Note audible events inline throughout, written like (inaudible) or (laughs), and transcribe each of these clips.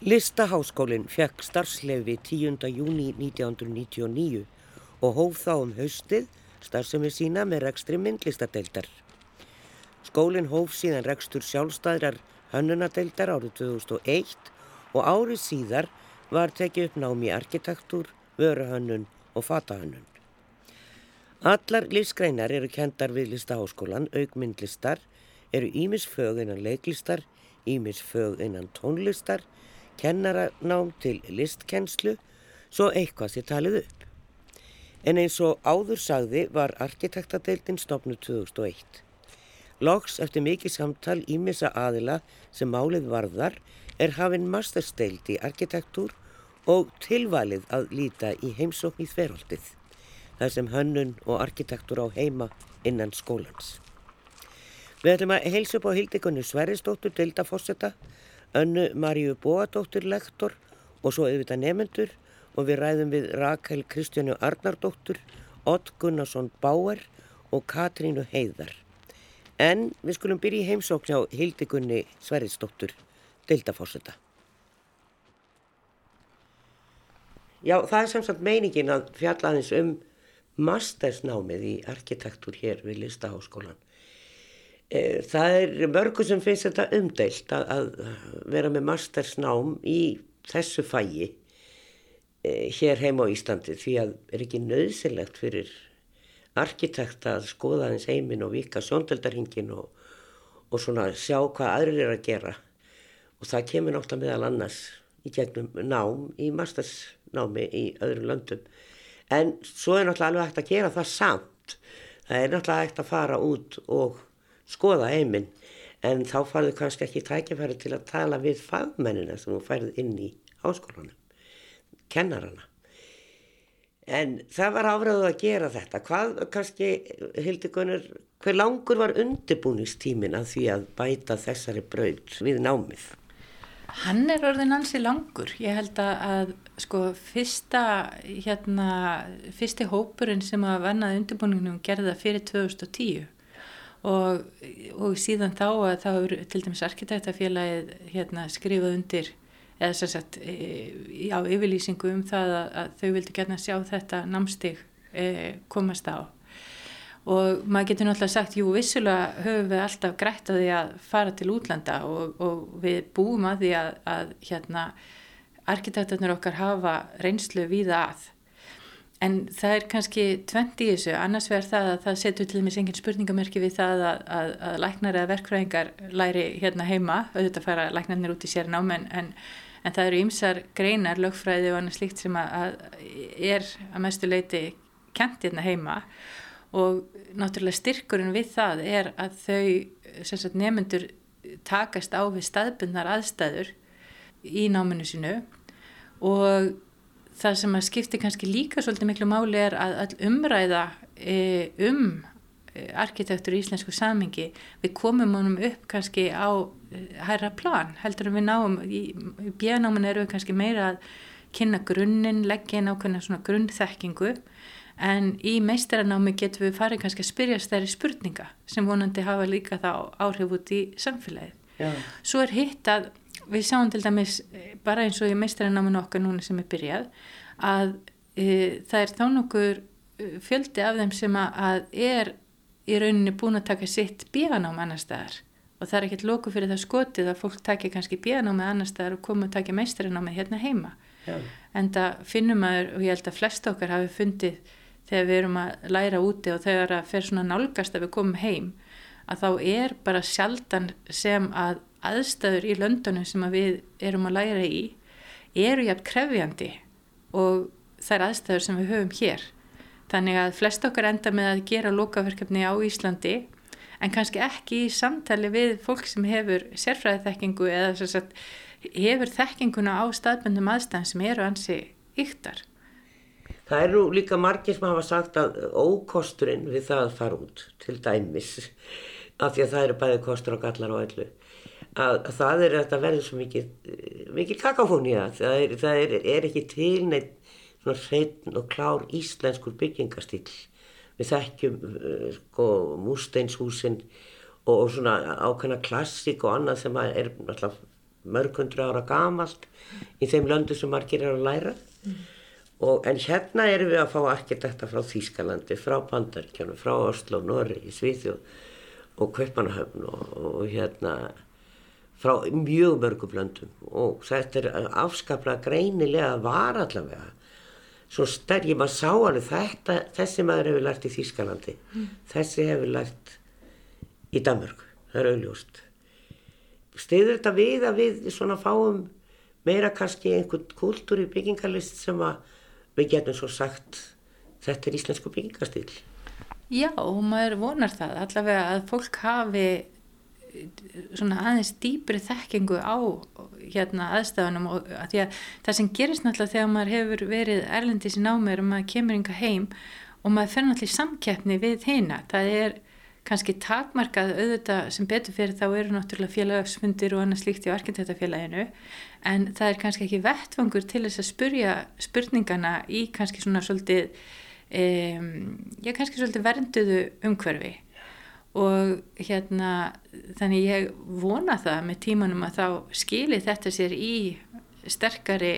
Listaháskólinn fekk starfslefi 10. júni 1999 og hóf þá um haustið starfsemi sína með rekstri myndlistadeildar. Skólinn hóf síðan rekstur sjálfstæðrar hönnunadeildar árið 2001 og árið síðar var tekið upp nám í arkitektúr, vöruhönnun og fatahönnun. Allar lífsgreinar eru kendar við listaháskólan, augmyndlistar, eru ímisfög innan leiklistar, ímisfög innan tónlistar, kennaranám til listkennslu, svo eitthvað sé talið upp. En eins og áður sagði var arkitektadeildin stopnu 2001. Loks eftir mikið samtal ímissa aðila sem málið varðar er hafinn mastersteild í arkitektúr og tilvalið að líta í heimsókn í þverholdið. Það sem hönnun og arkitektúr á heima innan skólans. Við ætlum að heilsa upp á hildikunni Sverrisdóttur deildafosseta Önnu Maríu Bóadóttir lektor og svo auðvitað nefnendur og við ræðum við Rakel Kristjánu Arnardóttur, Ott Gunnarsson Báer og Katrínu Heiðar. En við skulum byrja í heimsókn á Hildigunni Sverrisdóttur, deildaforsetta. Já, það er samsagt meiningin að fjalla aðeins um mastersnámið í arkitektúr hér við Listaháskólan. Eh, það er mörgu sem finnst þetta umdeilt að, að vera með mastersnám í þessu fægi e, hér heim á Íslandi því að er ekki nöðsilegt fyrir arkitekta að skoða hans heiminn og vika sjóndeldarhingin og, og svona sjá hvað aðrir er að gera. Og það kemur náttúrulega meðal annars í gegnum nám í mastersnámi í öðrum löndum. En svo er náttúrulega alveg hægt að gera það samt. Það er náttúrulega hægt að fara út og skoða heiminn en þá farðu kannski ekki tækifæri til að tala við fagmennina sem þú færð inn í háskólanum, kennarana. En það var áfröðu að gera þetta. Hvað kannski, Hildi Gunnar, hver langur var undirbúningstímin að því að bæta þessari braud við námið? Hann er orðin ansi langur. Ég held að sko fyrsta, hérna, fyrsti hópurinn sem að vannaði undirbúningunum gerði það fyrir 2010 og, og síðan þá að þá eru til dæmis arkitektafélagið hérna, skrifað undir eða sem sagt e, á yfirlýsingu um það að, að þau vildi gætna sjá þetta námstig e, komast á. Og maður getur náttúrulega sagt, jú vissulega höfum við alltaf grætt að því að fara til útlanda og, og við búum að því að, að hérna arkitektarnir okkar hafa reynslu víða að En það er kannski tvent í þessu, annars verður það að það setur til dæmis engin spurningamerki við það að, að, að læknar eða verkfræðingar læri hérna heima, auðvitað fara læknarnir út í sér námi en, en, en það eru ymsar greinar, lögfræði og annað slíkt sem að, er að mestu leiti kent hérna heima. Og náttúrulega styrkurinn við það er að þau nefnendur takast á við staðbundnar aðstæður í náminu sinu og það sem að skipti kannski líka svolítið miklu máli er að all umræða e, um e, arkitektur í íslensku samingi við komum honum upp kannski á e, hæra plan, heldur við náum í, í björnáman eru við kannski meira að kynna grunninn, leggja inn ákveðna svona grunnþekkingu en í meistaranámi getum við farið kannski að spyrjast þeirri spurninga sem vonandi hafa líka þá áhrif út í samfélagið. Já. Svo er hitt að við sjáum til dæmis eh, bara eins og í meistaranáminu okkar núna sem er byrjað að e, það er þá nokkur eh, fjöldi af þeim sem að er í rauninni búin að taka sitt bíanám annar staðar og það er ekkert lóku fyrir það skotið að fólk takja kannski bíanámið annar staðar og koma og takja meistaranámið hérna heima Já. en það finnum að og ég held að flest okkar hafi fundið þegar við erum að læra úti og þegar það fer svona nálgast að við komum heim að þá er bara sjaldan sem að aðstæður í löndunum sem að við erum að læra í eru jægt krefjandi og þær aðstæður sem við höfum hér. Þannig að flest okkar enda með að gera lokaverkefni á Íslandi en kannski ekki í samtali við fólk sem hefur sérfræðið þekkingu eða sagt, hefur þekkinguna á staðböndum aðstæðan sem eru ansi yktar. Það eru líka margir sem hafa sagt að ókosturinn við það að fara út til dæmis af því að það eru bæði kostur og gallar og öllu að, að það er að verða svo mikið, mikið kakafóni að það, er, það er, er ekki til neitt svona hreitn og klár íslenskur byggingastíl við þekkjum uh, sko músteinshúsin og, og svona ákveðna klassík og annað sem er mörgundru ára gamalt í þeim löndu sem margir eru að læra. Og, en hérna erum við að fá arkitekta frá Þýskalandi, frá Bandaríkjónu, frá Oslo, Norri, Svíþjóð og Kaupanahöfn og, og hérna frá mjög mörgum löndum. Og þetta er afskaplega greinilega var allavega. Svo stærg, ég maður sá alveg þetta, þessi maður hefur lært í Þýskalandi. Mm. þessi hefur lært í Danmörku, það er auðljóst stiður þetta við að við svona fáum meira kannski einhvern kultúr í byggingarlist sem að við getum svo sagt þetta er íslensku byggingastíl Já, og maður vonar það. Allavega að fólk hafi svona aðeins dýbri þekkingu á hérna aðstafanum og að því að það sem gerist náttúrulega þegar maður hefur verið erlendis í námið og maður kemur yngar heim og maður fer náttúrulega í samkeppni við heina, það er kannski takmarkað auðvitað sem betur fyrir þá eru náttúrulega félagsfundir og annað slíkt í arkitektafélaginu en það er kannski ekki vettfangur til þess að spurja spurningana í kannski svona svolítið um, já kannski svolítið vernduðu umhverfi og hérna þannig ég vona það með tímanum að þá skilir þetta sér í sterkari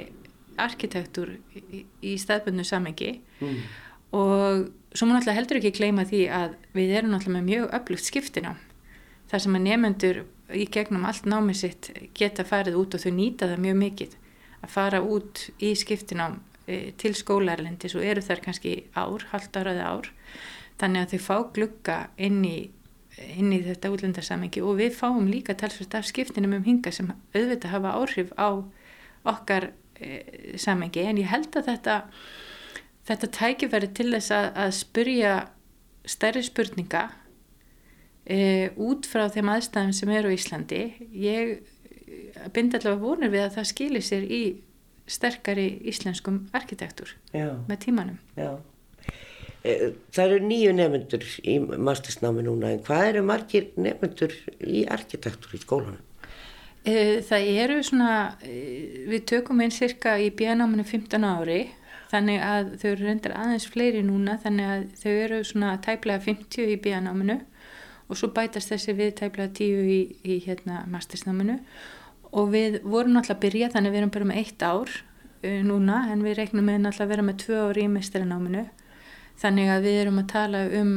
arkitektur í, í staðbundu samengi mm. og svo má náttúrulega heldur ekki kleima því að við erum náttúrulega með mjög öflugt skiptina þar sem að nefnendur í gegnum allt námið sitt geta farið út og þau nýta það mjög mikið að fara út í skiptina e, til skólarlendis og eru þar kannski ár, halvt áraði ár þannig að þau fá glugga inn í, inn í þetta útlendarsamengi og við fáum líka talsvöld af skiptinum um hinga sem auðvitað hafa áhrif á okkar e, samengi en ég held að þetta þetta tækifæri til þess að, að spurja stærri spurninga e, út frá þeim aðstæðum sem eru í Íslandi ég bind allavega vonur við að það skilir sér í sterkari íslenskum arkitektur Já. með tímanum Já. E, það eru nýju nefnendur í mastersnámi núna en hvað eru margir nefnendur í arkitektur í skólanum? E, það eru svona, við tökum einn cirka í bíanáminu 15 ári þannig að þau eru reyndar aðeins fleiri núna þannig að þau eru svona tæplega 50 í bíanáminu og svo bætast þessi við tæplega 10 í, í hérna mastersnáminu og við vorum náttúrulega að byrja þannig að við erum bara með eitt ár núna en við reiknum með náttúrulega að vera með tvö ári í mestarináminu þannig að við erum að tala um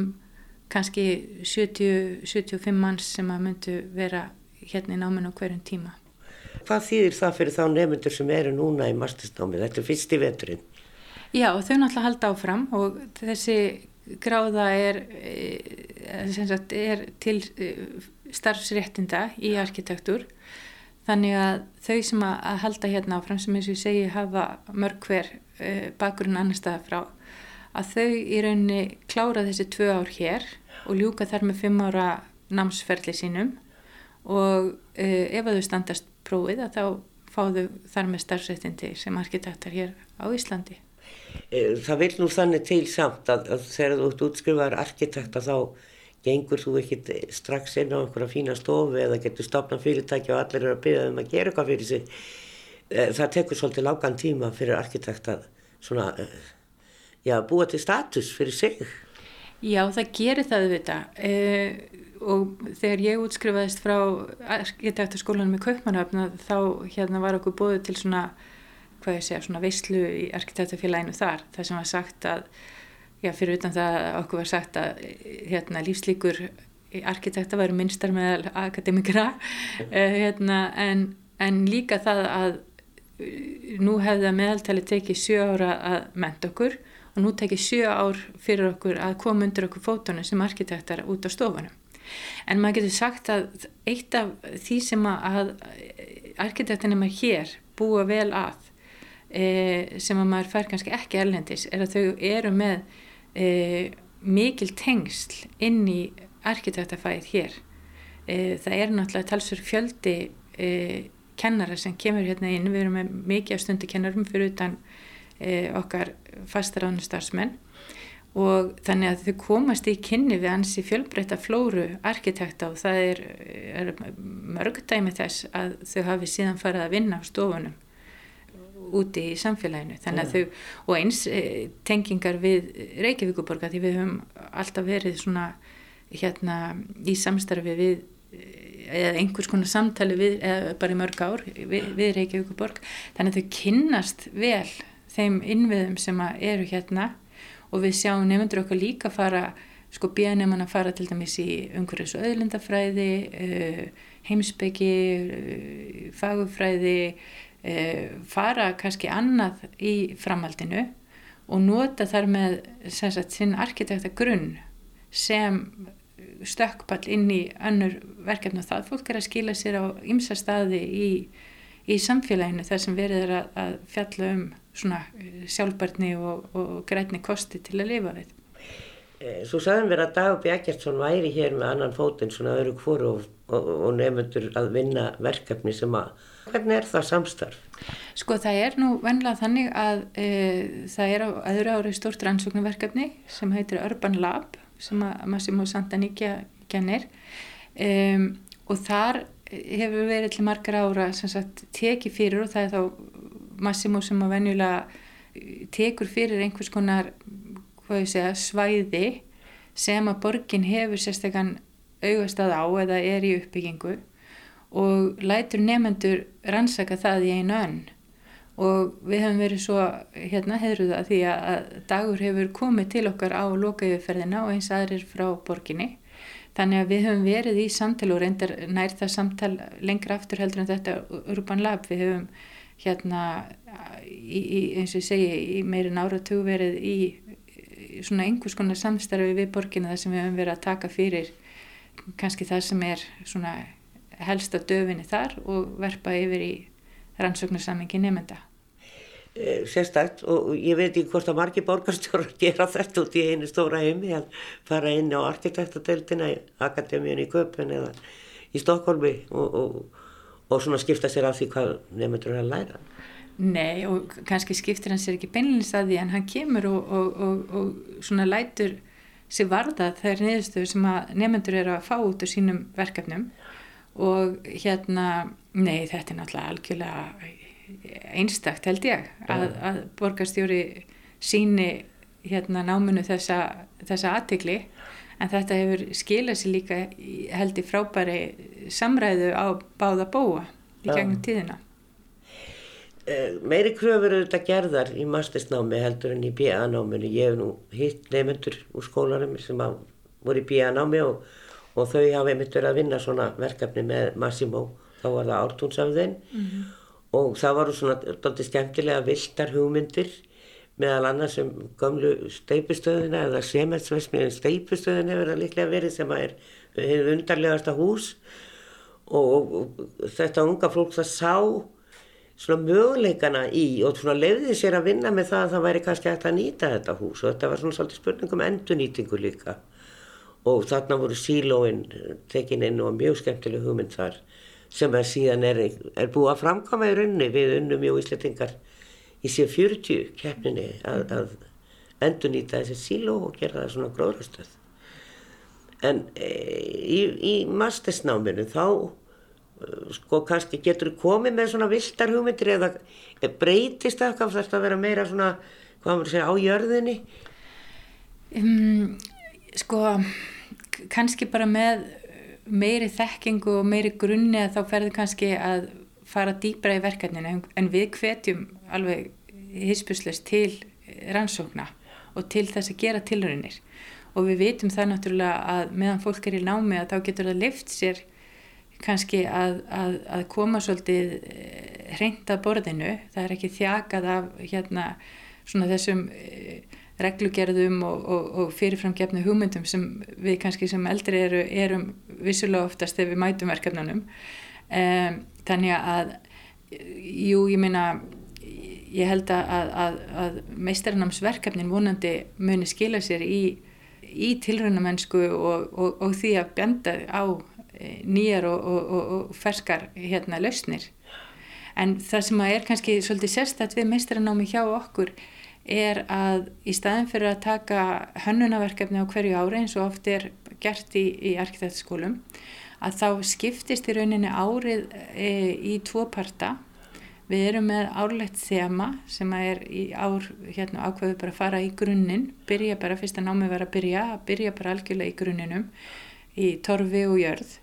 kannski 70-75 manns sem að myndu vera hérna í náminu á hverjum tíma. Hvað þýðir það fyrir þá nefndur sem eru núna í mastersnáminu? Þetta er fyrst í veturinn. Já, þau náttúrulega halda áfram og þessi gráða er, eh, sagt, er til eh, starfsréttinda í arkitektur þannig að þau sem að halda hérna áfram sem eins og ég segi hafa mörg hver eh, bakgrunn annar staða frá að þau í rauninni klára þessi tvö ár hér og ljúka þar með fimm ára námsferðli sínum og uh, ef að þau standast prófið að þá fá þau þar með starfsréttindi sem arkitektar hér á Íslandi. Eh, það vil nú þannig til samt að, að þegar þú ert útskrifaður arkitekta þá gengur þú ekkit strax inn á einhverja fína stofu eða getur stopnað fyrirtæki og allir eru að byrja um að gera eitthvað fyrir sig. Eh, það tekur svolítið lágan tíma fyrir arkitekta svona, eh, já, búa til status fyrir sig. Já, það gerir það þetta eh, og þegar ég útskrifaðist frá arkitektaskólanum í Kaupmannhafna þá hérna var okkur búið til svona hvað ég segja, svona veislu í arkitektafélaginu þar, það sem var sagt að já, fyrir utan það okkur var sagt að hérna, lífslíkur arkitekta væri minnstar með akademikra. Eh, hérna, en, en líka það að eh, nú hefði að meðaltali tekið sjö ára að menta okkur og nú tekið sjö ár fyrir okkur að koma undir okkur fótunum sem arkitektar út á stofunum. En maður getur sagt að eitt af því sem að arkitektinum er hér búa vel að e, sem að maður fær kannski ekki erlendis er að þau eru með e, mikil tengsl inn í arkitektafæð hér e, það er náttúrulega talsur fjöldi kennara sem kemur hérna inn við erum með mikið af stundu kennarum fyrir utan e, okkar fastaráðnum starfsmenn. Og þannig að þau komast í kynni við ansi fjölbreytta flóru arkitekta og það er, er mörg dæmi þess að þau hafi síðan farið að vinna á stofunum úti í samfélaginu. Þannig að þau, og eins e, tengingar við Reykjavíkuborga því við höfum alltaf verið svona hérna í samstarfi við e, eða einhvers konar samtali við, bara í mörg ár við, við Reykjavíkuborg þannig að þau kynnast vel þeim innviðum sem eru hérna. Og við sjáum nefndur okkar líka fara sko nefnum að fara til dæmis í umhverjus og öðlindafræði uh, heimsbyggi uh, fagufræði uh, fara kannski annað í framhaldinu og nota þar með sagt, sinn arkitekta grunn sem stökkpall inn í önnur verkefni. Og það fólk er að skila sér á ymsa staði í, í samfélaginu þar sem verið er að, að fjalla um svona eh, sjálfbarni og, og grætni kosti til að lifa við. Eh, svo sagðum við að Dag Bjarkjardsson væri hér með annan fótinn svona öðru kvóru og, og, og nefndur að vinna verkefni sem að, hvernig er það samstarf? Sko það er nú vennilega þannig að e, það er á öðru ári stort rannsóknarverkefni sem heitir Urban Lab sem að Massimo Santaníkja kennir um, og þar hefur verið til margar ára sagt, tekið fyrir og það er þá Massimo sem að venjulega tekur fyrir einhvers konar segja, svæði sem að borgin hefur sérstaklega augastað á eða er í uppbyggingu og lætur nefnendur rannsaka það í einu önn. Og við hefum verið svo hérna heðruða því að dagur hefur komið til okkar á lokajöferðina og eins aðrir frá borginni þannig að við hefum verið í samtal og reyndar nær það samtal lengra aftur heldur en þetta Urban Lab við hefum hérna í, í, eins og ég segi í meirin áratug verið í svona einhvers konar samstarfi við borginna þar sem við hefum verið að taka fyrir kannski það sem er svona helst á döfinni þar og verpa yfir í rannsóknarsammingi nefnda. Eh, sérstækt og ég veit ekki hvort að margi borgarstjórar (laughs) gera þetta út í einu stóra heimi að fara inn á arkitektadeildina í Akademíun í Köpun eða í Stokkólmi og, og, og svona skipta sér af því hvað nefndur er að læra. Nei og kannski skiptir hann sér ekki beinleins að því en hann kemur og, og svona lætur sér varða þær niðurstöður sem að nefndur er að fá út úr sínum verkefnum og hérna Nei, þetta er náttúrulega algjörlega einstakt held ég að, að borgarstjóri síni hérna náminu þessa, þessa aðtikli en þetta hefur skilað sér líka held í frábæri samræðu á báða bóa í gegnum tíðina. Eh, meiri kröfur eru þetta gerðar í mastersnámi heldur en í BA-náminu. Ég hef nú hitt nefnendur úr skólanum sem voru í BA-námi og, og þau hafa einmitt verið að vinna svona verkefni með Massimo þá var það ártúnsafðin mm -hmm. Og það voru svona doldið skemmtilega viltar hugmyndir meðal annars um gamlu steipustöðina eða semensvesmiðin steipustöðin hefur það líklega verið sem er hefur undarlegasta hús. Og, og, þetta unga fólk það sá svona möguleikana í og svona leiði sér að vinna með það að það væri kannski hægt að nýta þetta hús. Og þetta var svona svolítið spurning um endurnýtingu líka. Og þarna voru sílóin tekin inn og mjög skemmtileg hugmynd þar sem er síðan er, er búið að framkama í raunni við unnum í Íslandingar í sér 40 keppninni að, að endur nýta þessi síló og gera það svona gróðrastöð. En e, í, í mastersnáminu þá e, sko kannski getur þú komið með svona viltar hugmyndir eða breytist það kannski þarf það að vera meira svona, hvað maður segja, á jörðinni? Um, sko kannski bara með meiri þekkingu og meiri grunni að þá ferður kannski að fara dýbra í verkefninu. En við hvetjum alveg hispuslust til rannsókna og til þess að gera tilröðinir og við vitum það náttúrulega að meðan fólk er í námi að þá getur það lift sér kannski að, að, að koma svolítið hreinta borðinu, það er ekki þjakað af hérna svona þessum reglugerðum og, og, og fyrirframgefnu hugmyndum sem við kannski sem eldri eru, erum vissulega oftast þegar við mætum verkefnunum. Um, þannig að jú, ég meina ég held að, að, að meistarinámsverkefnin vonandi muni skila sér í, í tilröndamennsku og, og því að bjanda á e, nýjar og ferskar hérna lausnir. En það sem er kannski svolítið sérstætt við meistarinámi hjá okkur er að í staðin fyrir að taka hönnunaverkefni á hverju ári eins og oft er gert í, í arkitekturskólum að þá skiptist í rauninni árið e, í tvo parta. Við erum með árlegt þema sem er í ár hérna, ákveðu bara að fara í grunninn, byrja bara fyrst að námi vera að byrja, að byrja bara algjörlega í grunninum, í torfi og jörð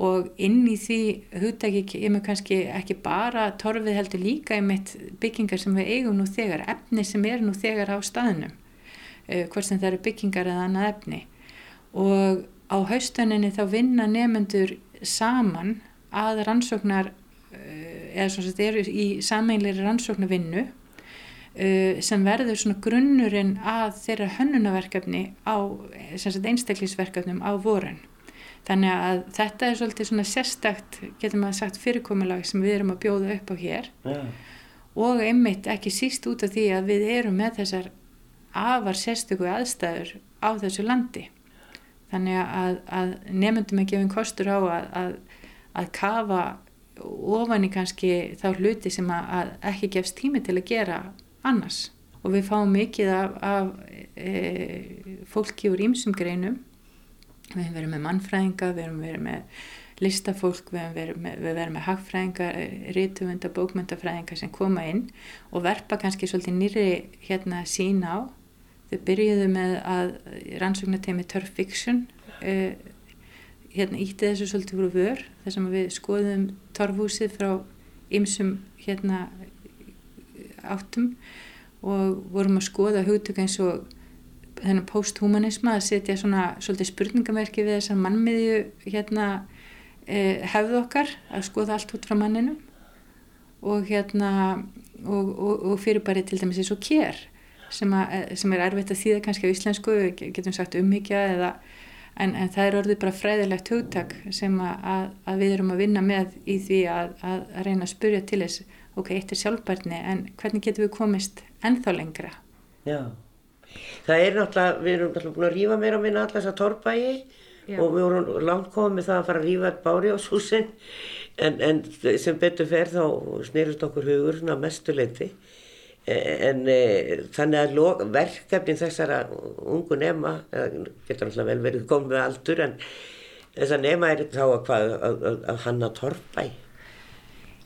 og inn í því hugtæki kemur kannski ekki bara torfið heldur líka í mitt byggingar sem við eigum nú þegar, efni sem er nú þegar á staðnum, uh, hvort sem það eru byggingar eða annað efni. Og á haustuninni þá vinna nefnendur saman að rannsóknar uh, eða svona þetta eru í sameinleiri rannsóknarvinnu uh, sem verður svona grunnurinn að þeirra hönnunaverkefni á einstaklisverkefnum á vorun Þannig að þetta er svolítið svona sérstakt, getur maður sagt, fyrirkomulag sem við erum að bjóða upp á hér yeah. og einmitt ekki síst út af því að við erum með þessar afar sérstöku aðstæður á þessu landi. Þannig að, að nefndum að gefa einn kostur á að, að, að kafa ofan í kannski þá hluti sem að ekki gefst tími til að gera annars. Og við fáum mikið af, af e, fólki úr ímsum greinum við hefum verið með mannfræðinga, við hefum verið með listafólk, við verið með, við með hagfræðinga, rítuvunda, bókmyndafræðinga sem koma inn og verpa kannski svolítið nýri hérna sín á. Þau byrjuðu með að rannsóknartemi Turf Fiction uh, hérna ítti þessu svolítið voru vör þar sem við skoðum torfhúsið frá ymsum hérna áttum og vorum að skoða hugtök eins og þennan post-humanisma að setja svona svolítið spurningamerki við þessar mannmiðju hérna eh, hefðu okkar að skoða allt út frá manninum. Og hérna og, og, og fyrir bara til dæmis eins og kér sem, að, sem er erfitt að þýða kannski á íslensku, getum sagt umhyggja eða en, en það er orðið bara fræðilegt hugtak sem að, að við erum að vinna með í því að, að reyna að spurja til þess ok, eitt er sjálfbærni en hvernig getum við komist ennþá lengra? Já það er náttúrulega, við erum náttúrulega búin að rýfa meira og minna alltaf þessa torrbægi og við vorum langt komið með það að fara að rýfa bári á súsin en, en sem betur fer þá snýrust okkur hugur mestuleiti e, en e, þannig að log, verkefnin þessara ungu nema, getur alltaf vel verið komið með aldur en þess að nema er þá að, að, að, að hanna torrbægi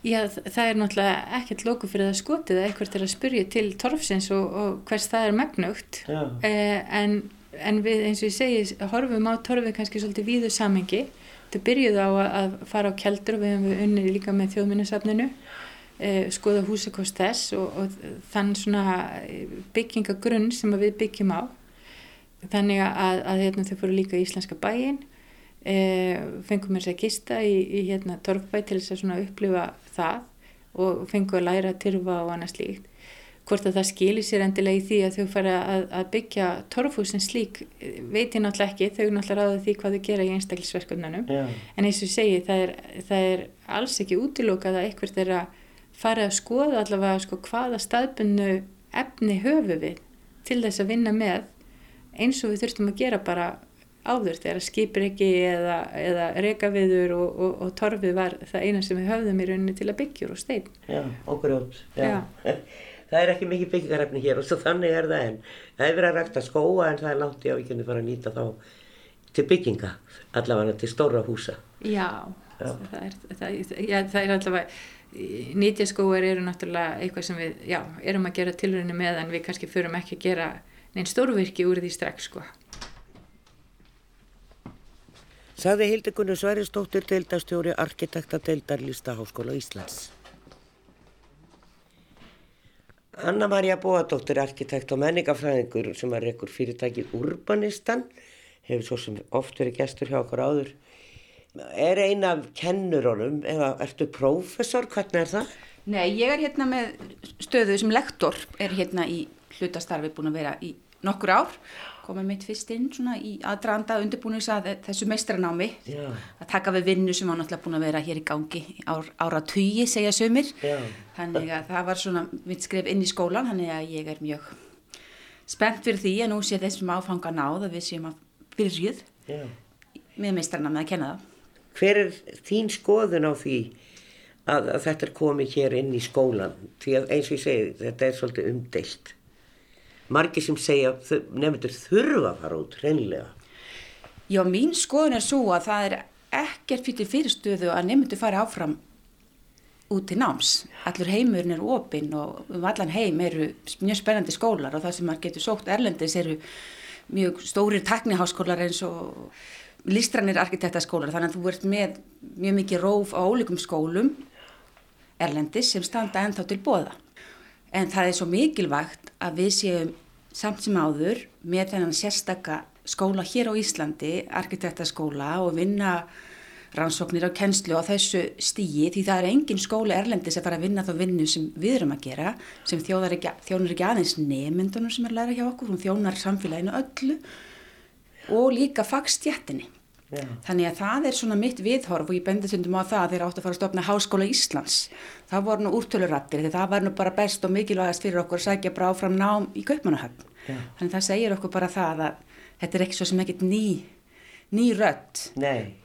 Já, það er náttúrulega ekkert lóku fyrir það skotið að eitthvað er að spurja til torfsins og, og hvers það er megnugt. Eh, en, en við eins og ég segi horfum á torfið kannski svolítið víðu samengi þetta byrjuð á að, að fara á keldur við hefum unnið líka með þjóðminnesafninu eh, skoða húsakost þess og, og þann svona byggingagrunn sem við byggjum á. Þannig að, að hérna, þau fóru líka í Íslenska bæin e, fengum mér sér gista í, í hérna, torfbæ til þess að upplifa það og fengum að læra að tyrfa og annað slíkt. Hvort að það skilir sér endilega í því að þau fara að, að byggja torfhúsin slík veit ég náttúrulega ekki, þau náttúrulega ráða því hvað þau gera í einstaklisverkefnunum yeah. en eins og segi, það er, það er alls ekki útilokað að eitthvað er að fara að skoða allavega sko, hvaða staðbunnu efni höfu við til þess að vinna með eins og við þurftum að gera bara áður þegar skipriki eða, eða rekaviður og, og, og torfið var það eina sem við höfðum í rauninni til að byggjur og stein. Já, okkur átt. (laughs) það er ekki mikið byggjarefni hér og svo þannig er það en það er verið að rækta skóa en það er langt í kunum fara að nýta þá til bygginga, allavega til stóra húsa. Já, já. Það, er, það, já það er allavega, nýtjaskóar eru náttúrulega eitthvað sem við, já, erum að gera tilröðinu með en við kannski förum ekki að gera neinn stórvirki úr því strax sko. Saði Hildegunni Sværistóttir deildastjóri arkitekta deildar Lístaháskóla Íslands. Anna-Maria Bóadóttir, arkitekt og menningafræðingur sem er ekkur fyrirtækið Urbanistan, hefur svo sem oft verið gestur hjá okkur áður. Er eina af kennurónum eða ertu prófessor, hvernig er það? Nei, ég er hérna með stöðu sem lektor, er hérna í hlutastarfi búin að vera í nokkur ár komið mitt fyrst inn svona í aðdraanda undirbúinins að þessu meistranámi Já. að taka við vinnu sem var náttúrulega búin að vera hér í gangi ár, ára tugi segja sömur Já. þannig að það var svona mitt skref inn í skólan þannig að ég er mjög spennt fyrir því að nú sé þessum áfanga náð að við séum að byrjuð Já. með meistranámi að kenna það Hver er þín skoðun á því að, að þetta er komið hér inn í skólan því að eins og ég segi þetta er svolítið umdeilt margir sem segja nefndur þurfa að fara út reynilega Já, mín skoðun er svo að það er ekkert fyrir fyrirstöðu að nefndur fara áfram út til náms. Allur heimurinn er opinn og um allan heim eru mjög spennandi skólar og það sem maður getur sókt erlendis eru mjög stórir tekniháskólar eins og listrannir arkitektaskólar þannig að þú ert með mjög mikið róf á ólíkum skólum erlendis sem standa ennþá til bóða. En það er svo mikilvægt að við séum samt sem áður með þennan sérstakka skóla hér á Íslandi, arkitektaskóla og vinna rannsóknir á kennslu á þessu stíi því það er engin skóla erlendis að fara að vinna þá vinnu sem við erum að gera sem þjónar ekki, þjónar ekki aðeins nemyndunum sem er að læra hjá okkur, hún þjónar samfélaginu öllu og líka fagstjættinni. Yeah. Þannig að það er svona mitt viðhorf og ég bendi sundum á það þegar átt að fara að stopna Háskóla Íslands. Það voru nú úrtölurattir því það var nú bara best og mikilvægast fyrir okkur að sækja bara áfram nám í Kaupmannahöfn. Yeah. Þannig það segir okkur bara það að þetta er ekki svo sem ekkit ný, ný rött. Nei.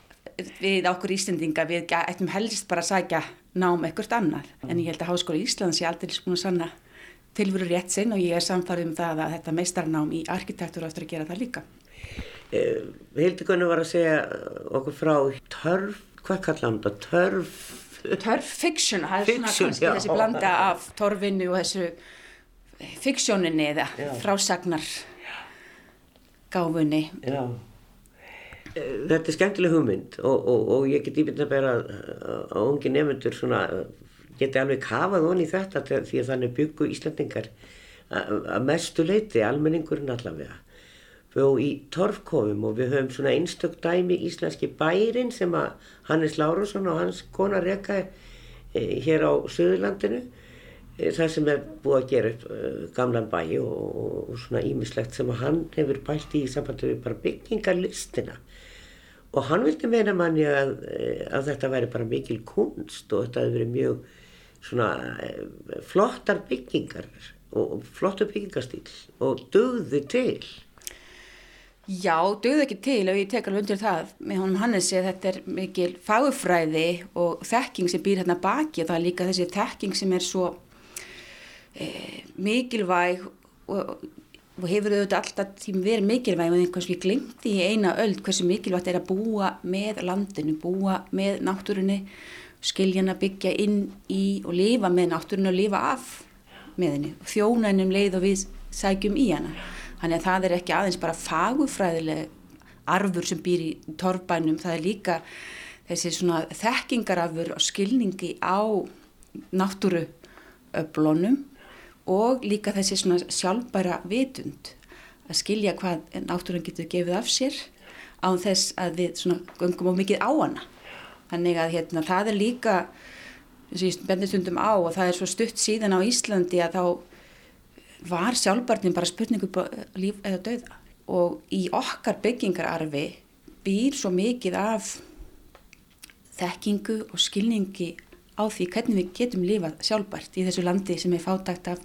Við okkur Íslendinga við ættum helst bara að sækja nám ekkert annar. Mm. En ég held að Háskóla Íslands er aldrei að sanna tilvöru rétt sinn og ég er samfarið um það að þetta meistarnám í arkitektur áttur að gera það líka. Eh, Hildikunni var að segja okkur frá törf, hvað kallar hann þetta, törf? Törf fiction, það er svona kannski já. þessi blanda af torfinni og þessu fiksjóninni eða já. frásagnar gáfunni. Já. Eh, þetta er skemmtileg hugmynd og, og, og ég get íbyrna að bera að ungi nefnendur svona geti alveg kafað honi í þetta því að þannig byggu Íslandingar að mestu leiti, almenningurinn allavega og í torfkofum og við höfum svona einstök dæmi íslenski bærin sem að Hannes Lárusson og hans kona reyka e, hér á Suðurlandinu e, þar sem er búið að gera upp e, gamlan bæi og, svona ímislegt sem að hann hefur bælt í sambandi við bara byggingarlistina. Og hann vildi meina manni að, að þetta væri bara mikil kunst og þetta hefur verið mjög svona flottar byggingar og flottu byggingarstíl og döði til Já, döðu ekki til og ég tek alveg undir það með honum Hannesi að þetta er mikil fagufræði og þekking sem býr hérna baki og það er líka þessi þekking sem er svo e, mikilvæg og, og hefur auðvitað alltaf tím verið mikilvæg og einhvers við glimti í eina öll hversu mikilvægt er að búa með landinu, búa með náttúrunni, skilja hann að byggja inn í og lifa með náttúrunni og lifa af með henni þjóna hennum leið og við sækjum í hana. Þannig að það er ekki aðeins bara fagufræðileg arfur sem býr í torfbænum, það er líka þessi svona þekkingarafur og skilningi á náttúruöflónum og líka þessi svona sjálfbæra vitund að skilja hvað náttúrun getur gefið af sér á þess að við svona gungum á mikið á hana. Þannig að hérna það er líka, þess að ég bendir stundum á og það er svo stutt síðan á Íslandi að þá var sjálfbarnin bara spurningu líf eða dauða og í okkar byggingararfi býr svo mikið af þekkingu og skilningi á því hvernig við getum lifað sjálfbart í þessu landi sem er fátagt af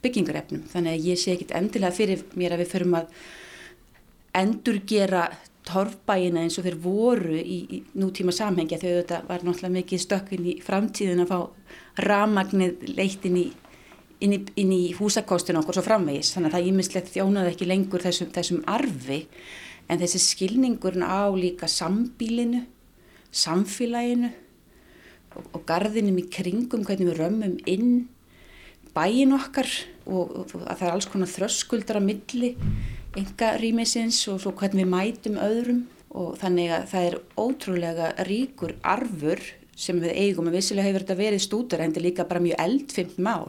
byggingarefnum. Þannig að ég sé ekkit endilega fyrir mér að við förum að endurgera torfbæina eins og þeir voru í, í nútíma samhengja þegar þetta var náttúrulega mikið stökkinn í framtíðin að fá ramagnið leittin í inn í, inn í húsakostun okkur svo framvegis. Þannig að það ímislegt þjónaði ekki lengur þessum, þessum arfi. En þessi skilningurinn á líka sambílinu, samfélaginu og, og garðinum í kringum hvernig við römmum inn bæin okkar og, og að það er alls konar þröskuldar á milli enga rýmisins og svo hvernig við mætum öðrum. Og þannig að það er ótrúlega ríkur arfur sem við eigum. Og vissilega hefur þetta verið stúdur en þetta er líka bara mjög eldfimt mál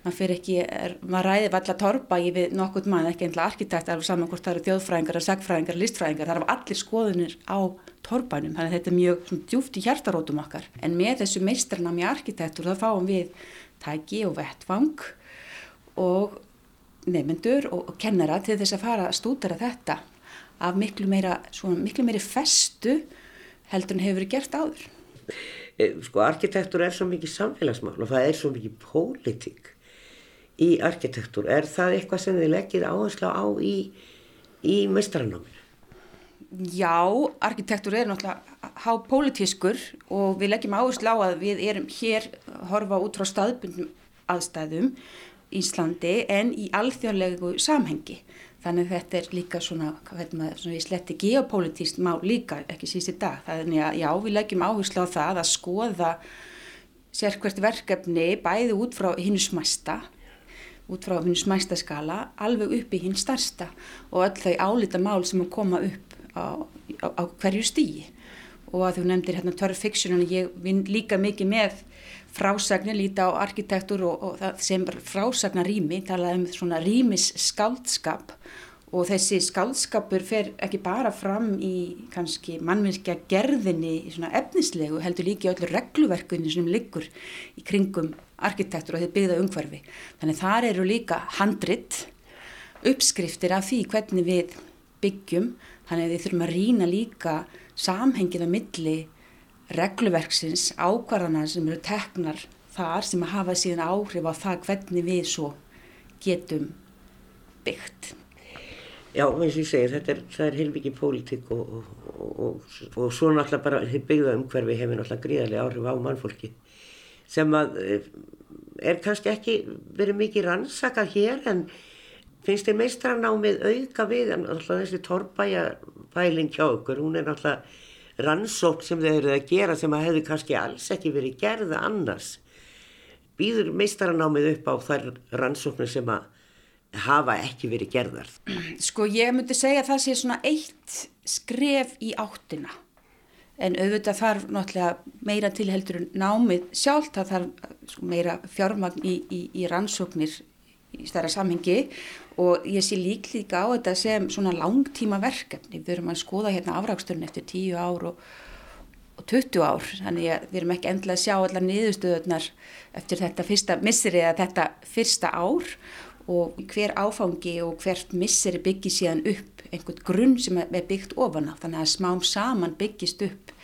maður fyrir ekki, er, maður ræði valla torpa í við nokkurt mann, ekki einlega arkitekt alveg saman hvort það eru þjóðfræðingar, sagfræðingar, listfræðingar, það eru allir skoðunir á torpanum, þannig að þetta er mjög djúft í hjartarótum okkar, en með þessu meistrarnam í arkitektur þá fáum við tæki og vettvang og nefnendur og, og kennara til þess að fara að stúdara þetta af miklu meira, svona, miklu meiri festu heldur en hefur verið gert áður. Eh, sko arkitektur er svo mikið samfélagsmál og það er svo mikið pólitík í arkitektur. Er það eitthvað sem þið leggir áherslu á í, í meistranáminu? Já, arkitektur er náttúrulega hápólitískur og við leggjum áherslu á að við erum hér horfa út frá staðbundum aðstæðum Íslandi en í alþjóðlegu samhengi. Þannig að þetta er líka svona, maður, svona við sletti geopolítíst má líka ekki síst í dag. Þannig að já, við leggjum áherslu á það að skoða sérkvært verkefni bæði út frá hinn smæsta, út frá hinn smæsta skala, alveg upp í hinn starsta og öll þau álita mál sem að koma upp á, á, á hverju stíi og að þú nefndir hérna törf fiksjónu ég vinn líka mikið með frásagnir, líta á arkitektur og, og það sem frásagnar rými talaði um svona rýmis skáldskap og þessi skálskapur fer ekki bara fram í kannski mannverkja gerðinni í svona efnislegu heldur líki öllu regluverkunni sem liggur í kringum arkitektur og þeir byggða umhverfi. Þannig þar eru líka handrit, uppskriftir af því hvernig við byggjum, þannig að við þurfum að rína líka samhengið á milli regluverksins, ákvarðana sem eru teknar þar sem að hafa síðan áhrif á það hvernig við svo getum byggt. Já, eins og ég segir, er, er heilvikið pólitík og, og, og, og svo náttúrulega bara byggða umhverfi hefur náttúrulega gríðarlega áhrif á mannfólki sem að eh, er kannski ekki verið mikið rannsakað hér en finnst þér meistranámið auka við en náttúrulega þessi torbæja bæling hjá okkur, hún er náttúrulega rannsók sem þau eru að gera sem að hefur kannski alls ekki verið gerða annars býður meistranámið upp á þær rannsóknir sem að hafa ekki verið gerðar. Sko ég myndi segja að það sé svona eitt skref í áttina en auðvitað þarf náttúrulega meira til heldur en námið sjálf það þarf sko, meira fjármagn í, í, í rannsóknir í stærra samhengi. Og ég sé líklíka á þetta sem svona langtíma verkefni. Við erum að skoða hérna afraksturinn eftir 10 ár og, og 20 ár. Þannig að við erum ekki endla að sjá allar niðurstöðunar eftir þetta fyrsta misseri eða þetta fyrsta ár. Og hver áfangi og hvert misseri byggir síðan upp einhvern grunn sem er byggt ofan á þannig að smám saman byggist upp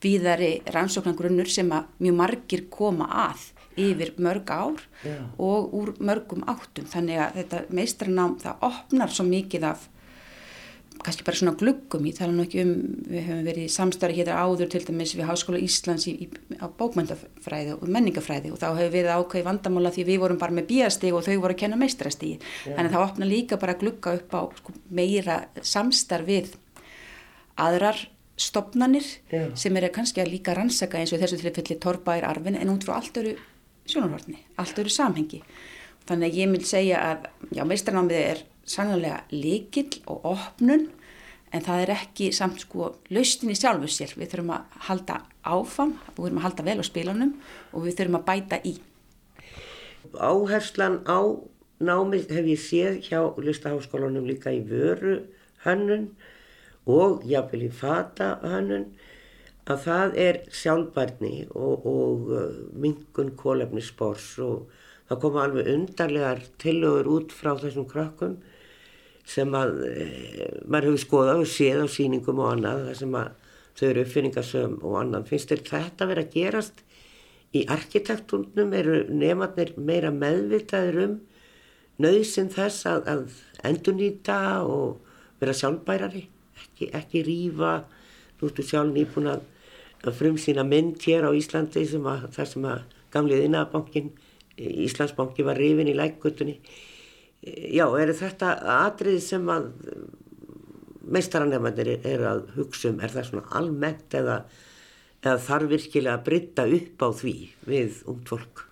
víðari rannsóknargrunnur sem að mjög margir koma að yfir mörg ár yeah. og úr mörgum áttum þannig að þetta meistranám það opnar svo mikið af kannski bara svona gluggum í tala nú ekki um, við höfum verið í samstarri hér áður til dæmis við Háskóla Íslands í, í, á bókmöndafræði og menningafræði og þá hefur við ákveði vandamála því við vorum bara með bíastíg og þau voru að kenna meistrastígi yeah. þannig að það opna líka bara glugga upp á sko, meira samstarf við aðrar stopnarnir yeah. sem eru kannski að líka rannsaka eins og þessu tilfelli torpa er arfin en út frá allt eru sjónarhortni, allt eru samhengi þannig að ég vil segja að já, meistranámið er sannlega líkil og opnun en það er ekki samt sko laustin í sjálfu sér, við þurfum að halda áfam, við þurfum að halda vel á spílanum og við þurfum að bæta í. Áherslan á námið hef ég séð hjá listaháskólanum líka í vöru hönnun og jáfnvel í fata hönnun að það er sjálfbarni og, og uh, mingun kólefnisspors og það koma alveg undarlegar tilögur út frá þessum krökkum sem að e, maður hefur skoðað og séð á síningum og annað þar sem að þau eru uppfinningasöm og annað. Finnst þér þetta verið að gerast í arkitekturnum eru nefnarnir meira meðvitaður um nöðsinn þess að, að endurnýta og vera sjálfbærari, ekki, ekki rýfa, nú ertu sjálf nýbúin að frum sína mynd hér á Íslandi sem að, þar sem að gamlið innabankin, Íslandsbanki var rifin í lækgutunni já, eru þetta atrið sem að meistaranefndir er að hugsa um, er það svona almennt eða, eða þarf virkilega að britta upp á því við ungt fólk?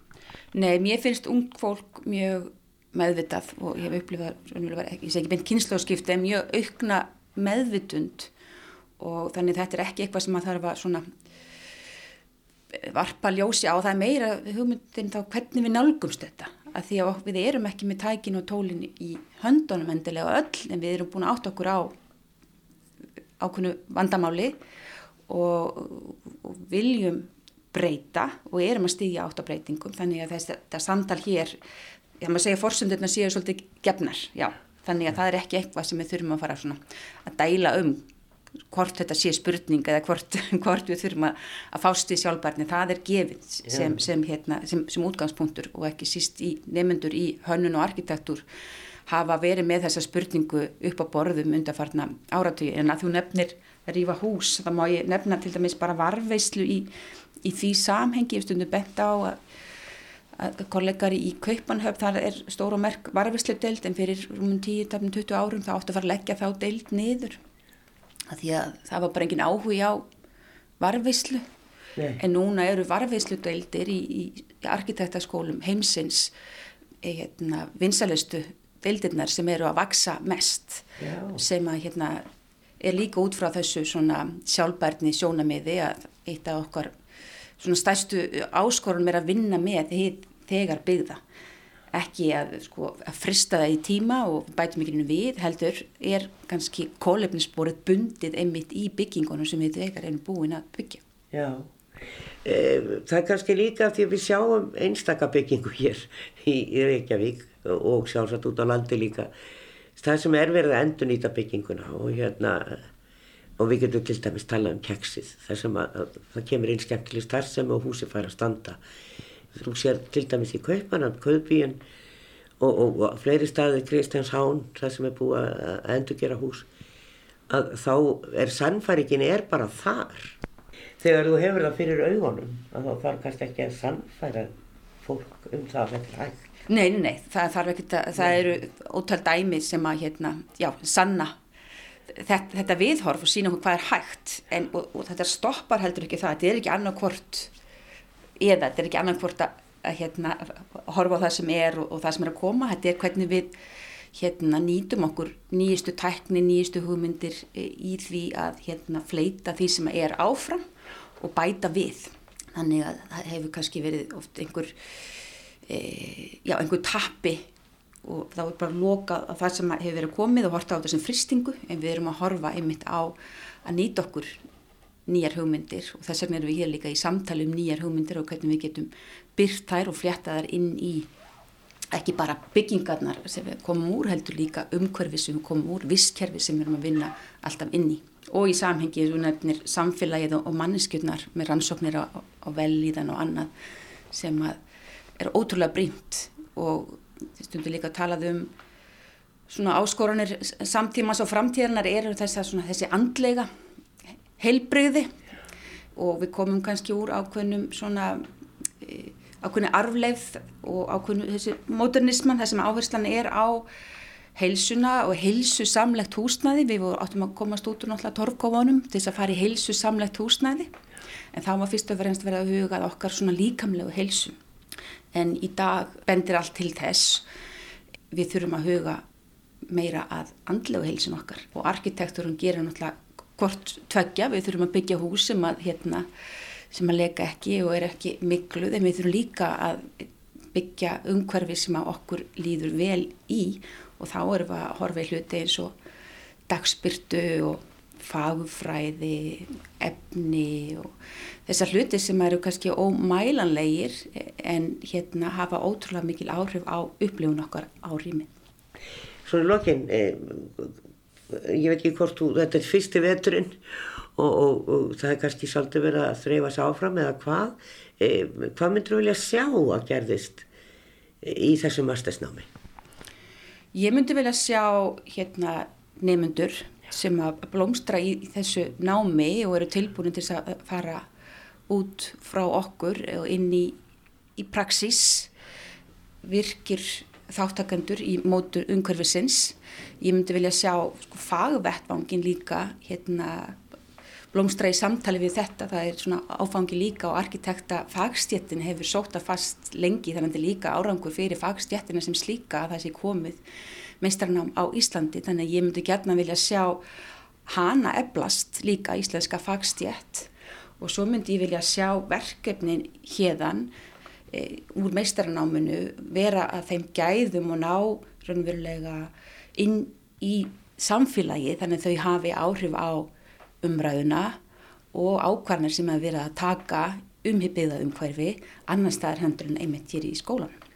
Nei, mér finnst ungt fólk mjög meðvitað og ég hef upplifað, ég segi ekki beint kynnslóðskipti, en mjög aukna meðvitund. Og þannig þetta er ekki eitthvað sem að þarf að svona varpa ljósi á það er meira hugmyndin þá hvernig við nálgumst þetta. Að því að við erum ekki með tækin og tólin í höndunum endilega öll en við erum búin að átta okkur á ákveðnu vandamáli og, og viljum breyta og erum að stígja átt á breytingum. Þannig að þess, þetta samtal hér ég maður segja fórsöndurna séu svolítið gefnar, já, þannig að það er ekki eitthvað sem við þurfum að fara að dæla um hvort þetta sé spurning eða hvort, (laughs) hvort við þurfum að, að fást í sjálfbarni, það er gefið sem, sem, hérna, sem, sem útgangspunktur og ekki síst í nefnendur í hönnun og arkitektúr hafa verið með þessa spurningu upp á borðum undarfarna áratöyu en að þú nefnir rífa hús, þá má ég nefna til dæmis bara varveislu í, í því samhengi, ég stundu bent á að að kollegari í Kaupanhöf þar er stóru og merk varfislu deild en fyrir rúmum 10-20 árum þá áttu að fara að leggja þá deild niður að því að það var bara engin áhugi á varfislu en núna eru varfislu deildir í, í, arkitektaskólum heimsins eh, hérna, vinsalistu deildirnar sem eru að vaksa mest Já. sem að hérna er líka út frá þessu svona sjálfbærni sjónamiði að eitt af okkar svona stærstu áskorun er að vinna með þegar byggða ekki að, sko, að frista það í tíma og bætum ekki við heldur er kannski kólefnisborið bundið einmitt í byggingunum sem við þegar erum búin að byggja. Já. E, Það er kannski líka því að við sjáum einstaka byggingu hér í, Reykjavík og sjálfsagt út á landi líka. Það sem er verið að endur nýta bygginguna og hérna og við getum til dæmis talað um keksið þar sem að, að það kemur einn skemmtileg starfsemi og húsi fær að standa þú sér til dæmis í Kaupanan, Kaupíun og, og, og fleiri staði Kristjáns Hán, það sem er búið að endur gera hús að þá er sannfæringin er bara þar. Þegar þú hefur það fyrir augunum að þá þarf kannski ekki að sannfæra fólk um það að þetta er hægt. Nei, nei, nei, það þarf ekki að, það eru ótal dæmi sem að hérna, já, sanna. Þetta, þetta viðhorf og sína hvað er hægt en, og, og þetta stoppar heldur ekki það þetta er ekki annarkvort eða þetta er ekki annarkvort að, að hérna, horfa á það sem er og, og það sem er að koma. Þetta er hvernig við hérna, nýtum okkur nýjistu tækni, nýjistu hugmyndir í því að hérna, fleita því sem er áfram og bæta við. Þannig að það hefur kannski verið oft einhver e, já, einhver tappi og þá er bara loka að það sem hefur verið komið og horta á þessum fristingu en við erum að horfa einmitt á að nýta okkur nýjar hugmyndir og þess vegna erum við hér líka í samtali um nýjar hugmyndir og hvernig við getum byrt þær og fljata þær inn í ekki bara byggingarnar sem við komum úr heldur líka umhverfi sem við komum úr, visskerfi sem við erum að vinna alltaf inn í. Og í samhengi þú nefnir samfélagið og manneskjurnar með rannsóknir á, á velíðan og annað sem er ótrúlega brínt og stundu líka að talað um svona áskoranir samtímas og framtíðanar eru þess að þessi andlega heilbreyði og við komum kannski úr ákveðnum svona e, ákveðni arfleif og ákveðnu þessi modernisman þar sem áherslan er á heilsuna og heilsu samlegt húsnæði. Við áttum að komast út úr náttúrulega torfkófanum til þess að fara í heilsu samlegt húsnæði. En þá var fyrst og fremst verið að huga okkar svona líkamlegu heilsu. En í dag bendir allt til þess við þurfum að huga meira að andlegu heilsin okkar. Og arkitekturinn gerir náttúrulega hvort tveggja, við þurfum að byggja hús sem að, hérna, sem að leka ekki og er ekki mikluð en við þurfum líka að byggja umhverfi sem að okkur líður vel í. Og þá erum við að horfa í hluti eins og dagspyrtu og fagfræði, efni og þessar hluti sem eru kannski ómælanlegir en hérna hafa ótrúlega mikil áhrif á upplifun okkar á rými. Svo í lokin, eh, ég veit ekki hvort þú, þetta er fyrsti veturinn og, og, og það er kannski svolítið verið að þreyfa sér áfram eða hvað, eh, hvað myndur þú vilja sjá að gerðist í þessu mastersnámi? Ég myndi vilja sjá hérna nefnundur sem að blómstra í, í þessu námi og eru tilbúin til að fara út frá okkur og inn í, í praxis virkir þáttakandur í mótur umhverfisins. Ég myndi vilja sjá sko, fagvettvangin líka hérna, blómstra í samtali við þetta. Það er svona áfangi líka og arkitekta fagstjettin hefur sóta fast lengi. Þannig að þetta er líka árangur fyrir fagstjettina sem slíka að það sé komið meistarnám á Íslandi. Þannig að ég myndi gætna vilja sjá hana eblast líka íslenska fagstjætt og svo myndi ég vilja sjá verkefnin hérðan e, úr meistarnáminu vera að þeim gæðum og ná raunverulega inn í samfélagi þannig að þau hafi áhrif á umræðuna og ákvarnir sem að vera að taka umhypiða um hverfi annar staðar hendur en einmitt hér í skólanum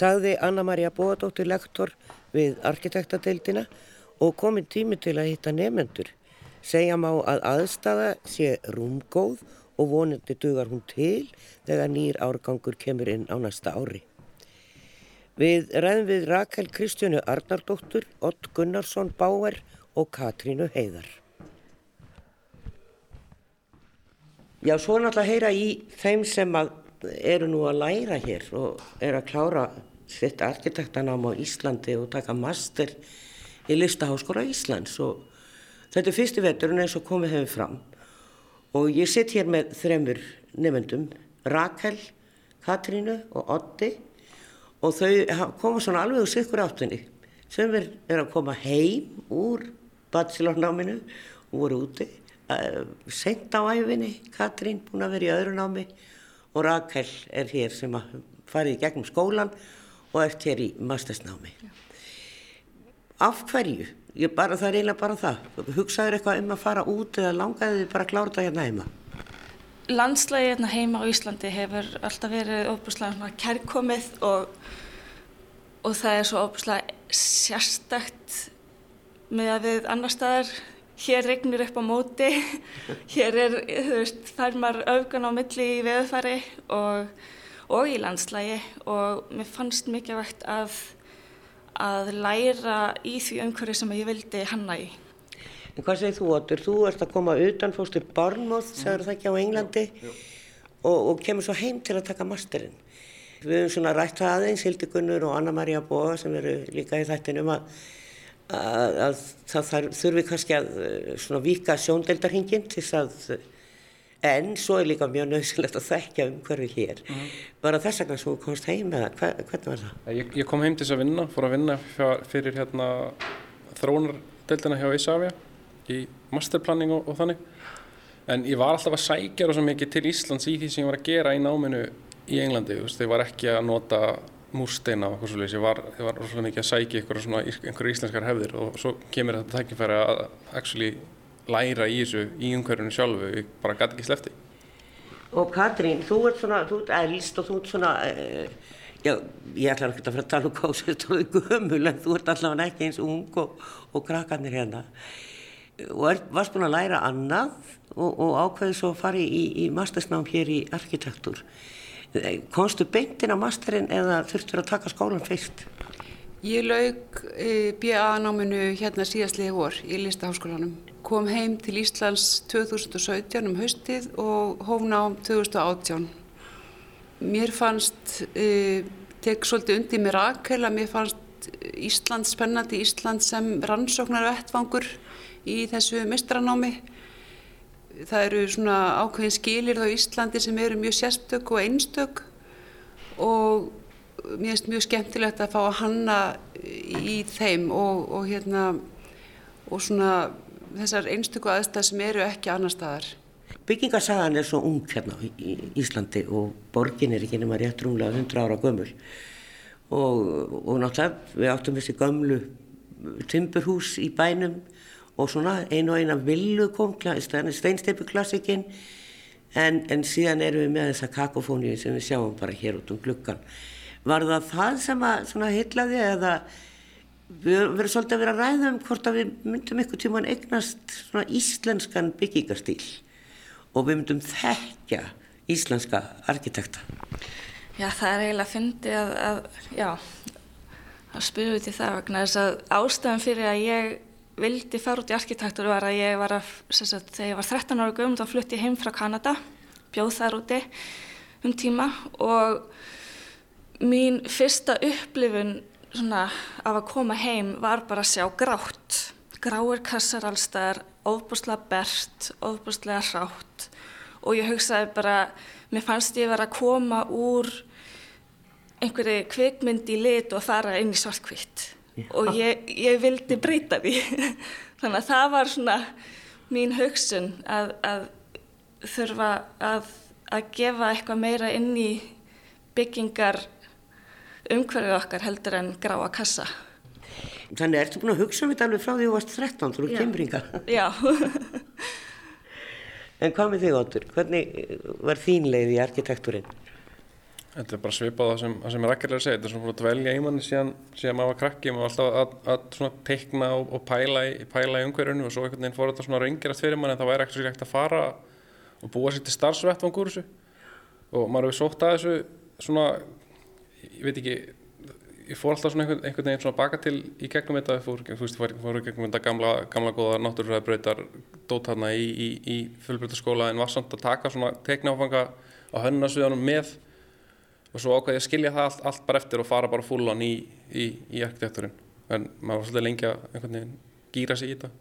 sagði Anna-Maria Bóadóttir lektor við arkitektadeildina og komin tími til að hitta nefnendur. Segja má að aðstafa sé rúmgóð og vonandi dugar hún til þegar nýr árgangur kemur inn á næsta ári. Við ræðum við Rakel Kristjánu Arnardóttur, Ott Gunnarsson Báer og Katrínu Heiðar. Já, svo er náttúrulega að heyra í þeim sem eru nú að læra hér og eru að klára sitt arkitektanám á Íslandi og taka master í listaháskóra Íslands. Og þetta er fyrsti veturinn eins og komið hefur fram. Og ég sitt hér með þremur nefndum, Rakel, Katrínu og Otti og þau koma svona alveg úr sikkur áttunni. sem er, er að koma heim úr bachelornáminu og voru úti. Sent á æfinni, Katrín búin að vera í öðru námi og Rakel er hér sem að farið gegnum skólan og eftir hér í mastersnámi. Af hverju? Ég bara, það er eiginlega bara það. Hugsaður eitthvað um að fara út eða langaði þið bara að klára það hérna heima? Landslægi hérna heima á Íslandi hefur alltaf verið óbúslega kærkomið og, og það er svo óbúslega sérstakt með að við annar staðar hér regnir upp á móti, (laughs) hér er, þú veist, þar maður auðgan á milli í veðfæri og, og í landslægi og mér fannst mikilvægt að, að læra í því umhverju sem ég vildi hanna í. En hvað segir þú, Otur? Þú ert að koma utan, fóstu Barnmoth, sagður það ekki á Englandi og, og kemur svo heim til að taka masterinn. Við höfum svona rætt það aðeins, Hildi Gunnur og Anna-Maria Bóa sem eru líka í þættinum að að, að það þar, þurfi kannski að eh, svona vika sjóndeldarhingin til þess að en svo er líka mjög nöðsilegt að þekkja um hverju hér mm -hmm. bara þess vegna svo komst heim eða hver, hvernig var það? Ég, ég kom heim til þess að vinna, fór að vinna fyrir hérna þrónardeldina hjá Ísafja í masterplanning og, og þannig. En ég var alltaf að sækja rosa mikið til Íslands í því sem ég var að gera í náminu í Englandi, þú veist, ég var ekki að nota múrsteina og eitthvað svolítið ég var, ég var svolítið mikið að sækja einhverja svona einhverja íslenskar hefðir og svo kemur þetta tækifæri að actually læra í þessu í umhverjunu sjálfu. Ég bara gæti ekki slefti Og Katrín, þú ert svona, þú ert elst og þú ert svona uh, já, ég ætla ekki að fara að tala um hvað þú ert gömul en þú ert allavega ekki eins ung og, og krakkarnir hérna og varst búin að læra annað og, og ákveði svo að fara í, í mastersnám hér í arkitektur Konstu beintin á masterinn eða þurftur að taka skólan fyrst? Ég laug e, BA-náminu hérna síðastliði vor í Listaháskólanum. Kom heim til Íslands 2017 um haustið og hófna á 2018. Mér fannst, e, tek svolítið undir mér aðkæla, mér fannst Ísland spennandi, Ísland sem rannsóknar vettfangur í þessu mistranámi það eru svona ákveðin skilir á Íslandi sem eru mjög sérstök og einstök og mér finnst mjög skemmtilegt að fá að hanna í þeim og, og hérna og svona þessar einstöku aðstæð sem eru ekki annar staðar. Byggingarsagan er svo ung hérna í Íslandi og borgin er ekki nema rétt rúmlega 100 ára gömul. Og, og náttúrulega við áttum þessi gömlu timburhús í bænum og svona einu og eina villu kom steinsteipu klassikinn en, en síðan erum við með þessa kakofóníu sem við sjáum bara hér út um glukkan var það það sem að hitlaði eða við verðum svolítið að vera að ræða um hvort að við myndum ykkur tíman eignast svona íslenskan byggingarstýl og við myndum þekkja íslenska arkitekta. Já það er eiginlega að fyndi að, að já að spyrja út í það vegna þess að ástæðan fyrir að ég vildi fara út í arkitektur var að ég var að, sagt, þegar ég var 13 ára gömum þá flutti ég heim frá Kanada, bjóð þar úti um tíma og mín fyrsta upplifun svona af að koma heim var bara að sjá grátt, gráir kassar allstaðar, ofbúslega bert, ofbúslega hrátt og ég hugsaði bara, mér fannst ég verið að koma úr einhverju kvikmynd í lit og fara inn í svartkvitt og ég, ég vildi breyta því. (laughs) Þannig að það var svona mín hugsun að, að þurfa að, að gefa eitthvað meira inn í byggingar umhverfið okkar heldur en gráa kassa. Þannig ertu búin að hugsa um þetta alveg frá því þú varst 13 þú eru kemringa (laughs) Já. En hvað með þig Óttur? Hvernig var þín leið í arkitektúrin? Þetta er bara svipað það sem, sem er ekki að segja, þetta er svona að dvelja í manni síðan, síðan maður var krakki, maður var alltaf að, að svona teikna og, og pæla í, í umhverjunu og svo einhvern veginn fór þetta svona raungerast fyrir manni en það væri ekkert svo ekkert að fara og búa sér til starfsvettvangur þessu. Og maður hefur sótt að þessu svona, ég veit ekki, ég fór alltaf svona einhvern, einhvern veginn svona baka til í gegnum þetta, fór, þú veist, ég fór í gegnum þetta gamla, gamla góða náttúrufræðbröytar dót hérna í, í, í fullbreytaskóla en var samt að taka svona teiknáfanga á hönnasviðanum með og svo ákvæði ég að skilja það allt, allt bara eftir og fara bara fullan í, í, í arkitekturinn. En maður var svolítið lengi að einhvern veginn gýra sig í þetta.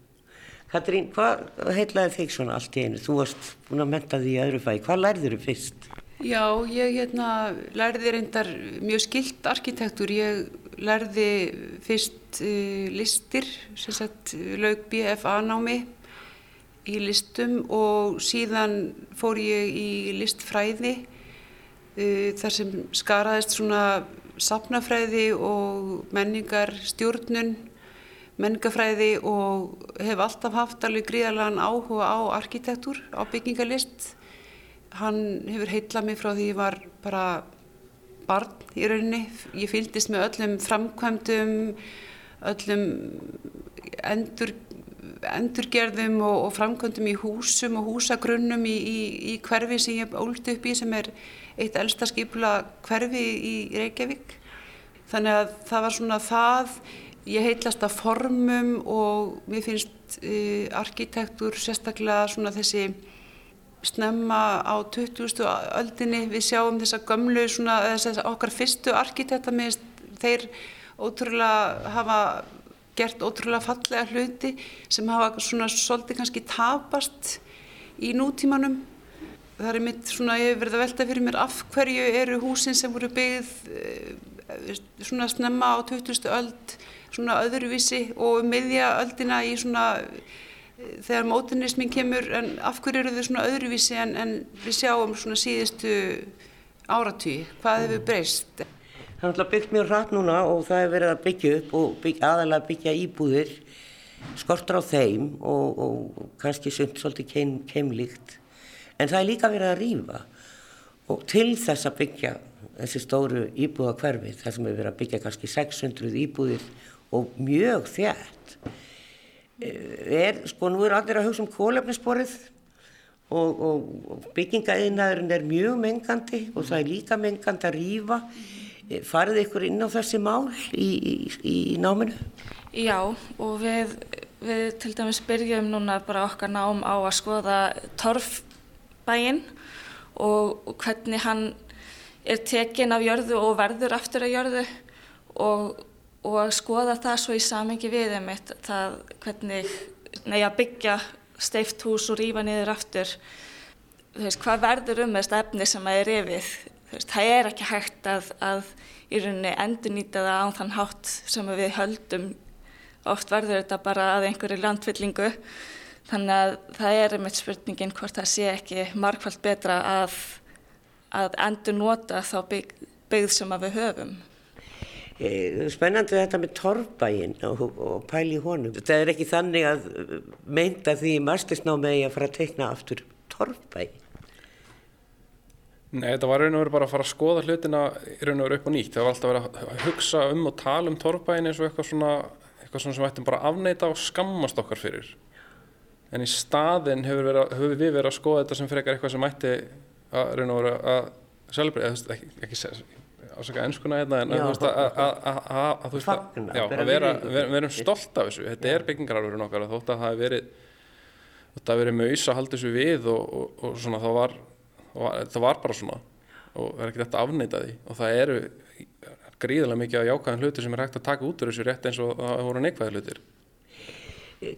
Katrín, hvað heitlaði þig svona allt í einu? Þú varst búin að menta því í öðru fæði, hvað lærður þau fyrst? Já, ég hérna, lærði reyndar mjög skilt arkitektur, ég lærði fyrst uh, listir, sem sagt laug BFA námi í listum og síðan fór ég í listfræði þar sem skaraðist svona sapnafræði og menningar stjórnun, menningafræði og hef alltaf haft alveg gríðarlegan áhuga á arkitektúr, á byggingalist. Hann hefur heitlað mig frá því ég var bara barn í rauninni. Ég fylgdist með öllum framkvæmdum, öllum endur, endurgerðum og, og framkvæmdum í húsum og húsagrunnum í, í, í hverfi sem ég óldi upp í sem er eitt elsta skipula hverfi í Reykjavík. Þannig að það var svona það, ég heitlast af formum og mér finnst uh, arkitektur sérstaklega svona þessi snemma á 20. öldinni, við sjáum þessa gömlu svona, þess að okkar fyrstu arkitekta með þeir ótrúlega hafa gert ótrúlega fallega hluti sem hafa svona svolítið kannski tapast í nútímanum það er mitt svona, ég hef verið að velta fyrir mér af hverju eru húsin sem voru byggð eh, svona snemma á 20. öld svona öðruvísi og miðja öldina í svona eh, þegar mótunismin kemur en af hverju eru þau svona öðruvísi en, en við sjáum svona síðustu áratví, hvað hefur breyst? Það er alltaf byggt mjög hratt núna og það hefur verið að byggja upp og byggja, aðalega byggja íbúðir skortur á þeim og, og kannski sund svolítið keim, keimlíkt. En það er líka verið að rýfa og til þess að byggja þessi stóru íbúða hverfi þar sem er verið að byggja kannski 600 íbúðir og mjög þjætt eh, er, sko nú er allir að hugsa um kólefnisborið og, og, og byggingaðinaðurinn er mjög mengandi og það er líka mengandi að rýfa farið ykkur inn á þessi mál í, í, í náminu? Já og við, við til dæmis byrjum núna bara okkar nám á að skoða torf bæinn og, og hvernig hann er tekinn af jörðu og verður aftur af jörðu og, og að skoða það svo í samengi við einmitt það hvernig nei, að byggja steift hús og rýfa niður aftur veist, hvað verður um þetta efni sem það er yfir veist, það er ekki hægt að, að í rauninni endur nýta það á þann hátt sem við höldum oft verður þetta bara að einhverju landfyllingu Þannig að það er einmitt spurningin hvort það sé ekki markvælt betra að, að endur nota þá bygg, byggð sem við höfum. Eh, spennandi þetta með torfbæin og, og pæli honum. Þetta er ekki þannig að meinta því mastersnámið að fara að teikna aftur torfbæin. Nei, þetta var raun og veru bara að fara að skoða hlutina raun og veru upp og nýtt. Það var alltaf verið að hugsa um og tala um torfbæin eins og eitthvað svona, eitthvað svona sem við ættum bara að afneita og skammast okkar fyrir. En í staðin hefur, hefur við verið að skoða þetta sem frekar eitthvað sem ætti að reyna að vera að eða ekki, ekki ásaka ennskuna hérna en að, að, að, Fagna, já, að vera, vera, vera stolt af þessu, þetta er byggingararverðin okkar þótt að það hefur verið þetta hefur verið maus að halda þessu við og, og, og svona það var, það var bara svona og það er ekki þetta afneita því og það eru gríðilega mikið að jákaðan hlutir sem er hægt að taka út úr þessu rétt eins og það voru neikvæði hlutir